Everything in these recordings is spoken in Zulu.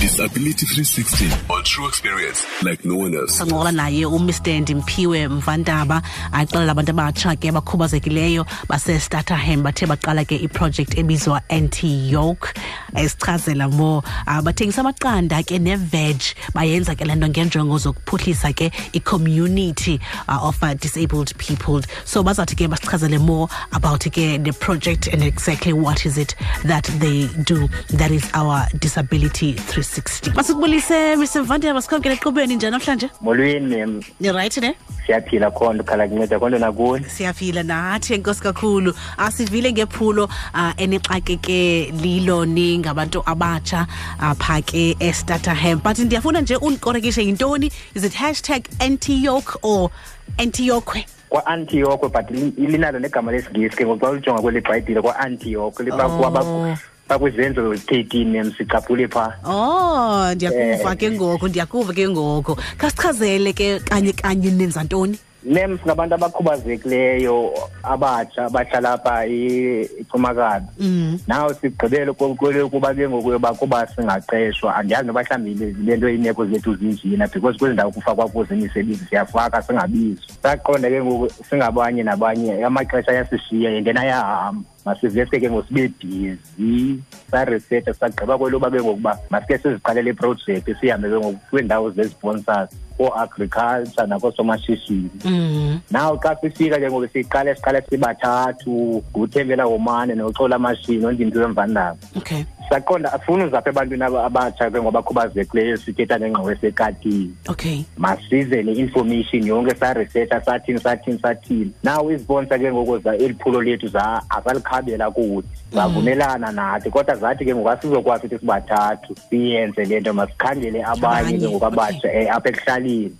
Disability 360 on true experience like no one else. sancokola naye umr. Ndimphiwe mvandaba axelela abantu abatsha ke bakhubazekileyo basestaterham bathe baqala ke iproject ebizwa anti yoke esichazela more uh, bathengisa amaqanda ke neveg. Bayenza ke le nto ngeenjongo zokuphuhlisa ke i-community uh, of uh, disabled people. So bazawuthi ke basichazele more about ke the project and exactly what is it that they do. That is our disability 360 masikubulise mr vandia sikhokele equbeni njani namhlanje? Molweni ni-right ne? Siyaphila khonto khala kunceda konto nakuni. Siyaphila nathi enkosi kakhulu. Asivile ngephulo uh, enixakeke lilo ningabantu abatsha apha ke estaterham but ndiyafuna nje undikorekishe yintoni? Is it hashtag antiyoke or antiyokwe kwa-antiyoko but li- linalo negama lesingisi ke ngoku xa ulijonga kweli bhayibhile kwa-antiyoko Oh. Bakwizenzo thirteen mem sicaphule phaa oh ndiyakuva Eh. ke ngoku ndiyakuva ke ngoku khasichazele ke kanye kanye nenza ntoni? Nem singabantu abakhubazekileyo abatsha abahlala apha e- ecumakazi mm. naw sigqibele kwele ukuba ke ngoku yoba kuba singaqeshwa. Andiyazi noba mhlawumbi le nto iimeko zethu zinjina because kwezi ndawo kufakwa kuzo imisebenzi siyafaka singabizwa saqonda ke ngoku singabanye nabanye amaxesha ayasishiya yentena ayahamba masivese ke ngosibe bhizi saresetha sagqiba kweloba ke ngokuba masike siziqalele iprojekthi sihambe ke ngoku kwiindawo zezi-sponsors koo-agriculture nakoosomashishini Mm. naw xa sifika ke ngoku siqale siqale sibathathu nguthembela womane noxola mashini ondimphiwe mvandaba okay. Saqonda afuna uzapha ebantwini aba- abatsha ke ngoba khubazekileyo sithetha ngengxowa esekatini okay. Masize ne-information yonke saresetha sathini sathini sathini. Naw izibonisa ke ngoku za- eli phulo lethu za asalikhabela kuthi. Zavumelana nathi kodwa zathi ke ngoku asizokwazi ukuthi sibathathu siyenze le nto masikhangele abanye Abanye, ke ngoku abatsha um apha ekuhlaleni.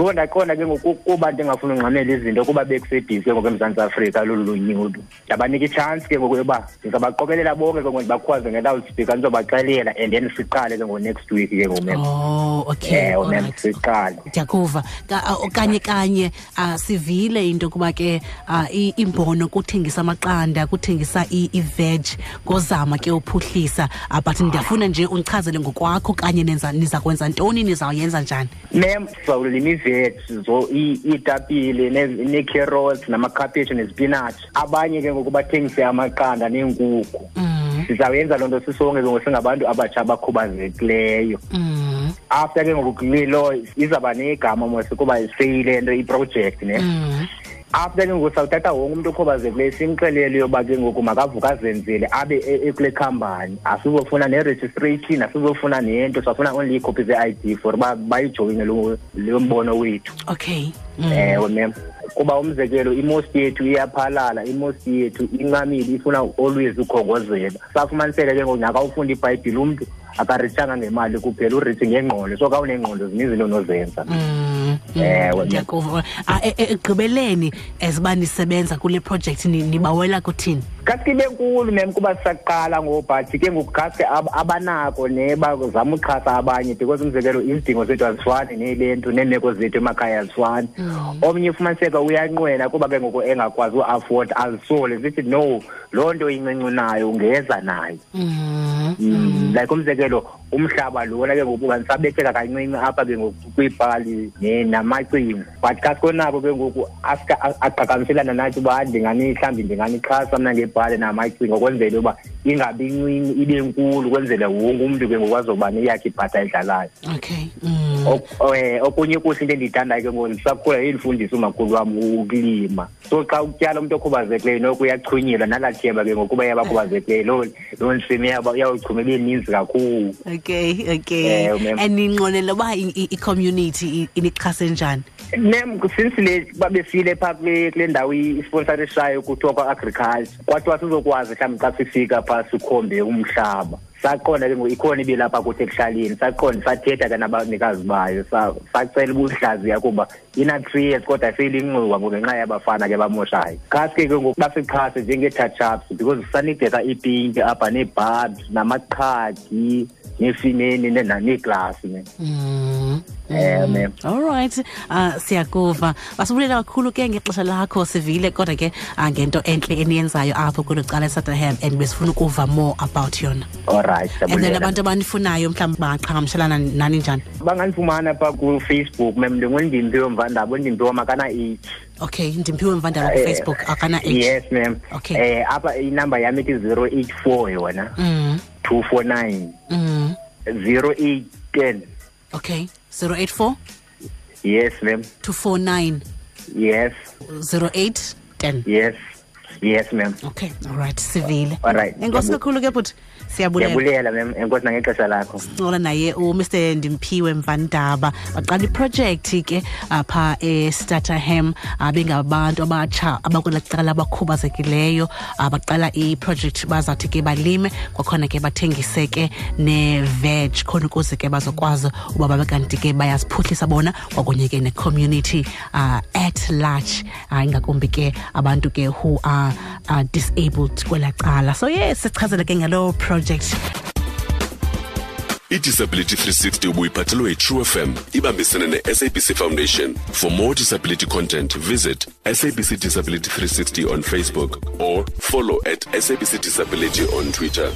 Mm. so ndaqonda ke ngoku kuba ndingafuna ungxamela izinto kuba bekusebhizi ke ngoku emzantsi afrika lolu lunyulo ndabanika itshansi ke ngoku yoba ndizabaqokelela bonke ke ngoku ndibakhwaze ngeloudspeaker ndizobaxelela and then siqale ke ngo-next week ke ngoku mem oh okay ewe mem alright. siqale. Ndiyakuva. Ka- a- okanye kanye uh, sivile into yokuba ke uh, i- imbono kuthengisa amaqanda kuthengisa i- i-veg ngozama ke uphuhlisa. Uh, but ndiyafuna nje undichazele ngokwakho kanye nenza niza kwenza ntoni nizawuyenza njani? Mem sizawulima iveji zo i- iitapile ne- nee-carrots namakhaphetshu nezipinatshi abanye ke ngoku bathengise amaqanda neenkuku mm. sizawuyenza loo nto sisonke ke ngoku singabantu abatsha abakhubazekileyo Mm. after ke ngoku lilo izawuba negama mos kuba seyile nto iprojekthi ne Mm. After ke ngoku sawuthatha wonke umntu okhubazekileyo simxelele yoba ke ngoku makavuka azenzele abe e- ekule khampani asizofuna ne-registration asizofuna nento safuna only iikhophi ze-i d for uba bayijoyine lo lo mbono wethu. Okay. Mm. ewe mem kuba umzekelo imosti yethu iyaphalala imosti yethu incamile ifuna always ukhongozela. Safumaniseka ke ngoku nakawufunda ibhayibhile umntu akaritshanga ngemali kuphela urithi ngengqondo. So kawunengqondo zininzi izinto nozenza Mm, mm, Mm-hmm. Eh, mm-hmm. ewe ndiyakuva. Ah, eh, eh, Egqibeleni nisebenza kule projekthi nibawela kuthini? Kasibe nkulu mem kuba sisaqala ngobhathi ke ngoku ab- abanako ne bazama uxhasa abanye because umzekelo izidingo zethu azifani nele nto neemeko zethu emakhaya azifani omnye ufumaniseka uyanqwela kuba ke ngoku engakwazi uafforda azisole zithi no loo nto incinci nayo ungeza nayo. Mm, Mm, like umzekelo umhlaba lona ke ngoku ndisabetheka kancinci apha ke ngoku kwiipali namacingo but xa sikonako ke ngoku aska- a- aqhagamselana nathi uba ndingani mhlawumbi ndinganixhasa mna ngebhali namacingo kwenzele uba ingabi ncinci ibe nkulu kwenzele wonke umntu ke ngoku azoba neyakhe ibhatha edlalayo. Okay. Ok- eh, okunye kuhle into endiyithandayo ke ngoku ndisakhula yindifundisa umakhulu wam ukulima. So xa utyala umntu okhubazekileyo noko uyachunyelwa nalaa tyeba ke ngokuba yabakhubazekileyo loo loo ntsimi ibe ninzi kakhulu. Okay okay. And ninqwenela uba i- i- i-community i- inixhase njani nem since le babefile phaa kule ndawo isponsor eshayo kuthiwa kwa-agriculture kwathiwa sizokwazi mhlawumbi xa sifika phaa sikhombe umhlaba. Saqonda ke ikhona ibelapha kuthi ekuhlaleni. Saqonda sathetha ke nabanikazi bayo. Sa- sacela ubuhlaziya kuba ina-three years kodwa seyilinxiwa ngenxa yabafana ke bamoshayo. Khasi ke ke ngoku basixhase njengee-touchups because sanideka ipinki apha neebhabs namaqhagi neefineni neeglasi ne. Mm. eh mem all right. Uh siyakuva basibulela kakhulu ke ngexesha lakho sivile kodwa ke ah, ngento enhle eniyenzayo apho kulo cala eSutherham and besifuna ukuva more about yona. All right and then abantu abanifunayo mhlawumbe bangaqhagamshelana nani njani? Bangandifumana pha ku Facebook mem ndingundimpiwe mvandabo ndimpiwe makana 8 okay ndimphiwe mvandala Eh, kufacebook akana h. yes ma'am Okay. eh apha inumber yami ithi 084 yona. Mm two four nine. Mm. zero eight ten. Okay. Zero eight four? Yes ma'am. two four nine. Yes. Zero eight ten. Yes. Yes ma'am. Okay. All right. Sivile all right. Enkosi kakhulu ke bhuti siyabulela enkosi nangexesha lakho. Naye uMr Ndimphiwe Mvandaba. Baqala iproject ke apha estatterham bengabantu abatsha abakulacala abakhubazekileyo abaqala iproject bazathi ke balime kwakhona ke bathengise ke ne-veg khona ukuze ke bazokwazi uba babe kanti ke bayaziphuhlisa bona kwakunye ke ne-community uh, at large. Uh, ingakumbi ke abantu ke who are uh, disabled kwela cala so yes sichazela ke ngalo project. I-disability 360 ubuyiphathelwe yi-true fm ibambisene ne-sabc foundation. For more disability content visit sabc disability 360 on facebook or follow at sabc disability on twitter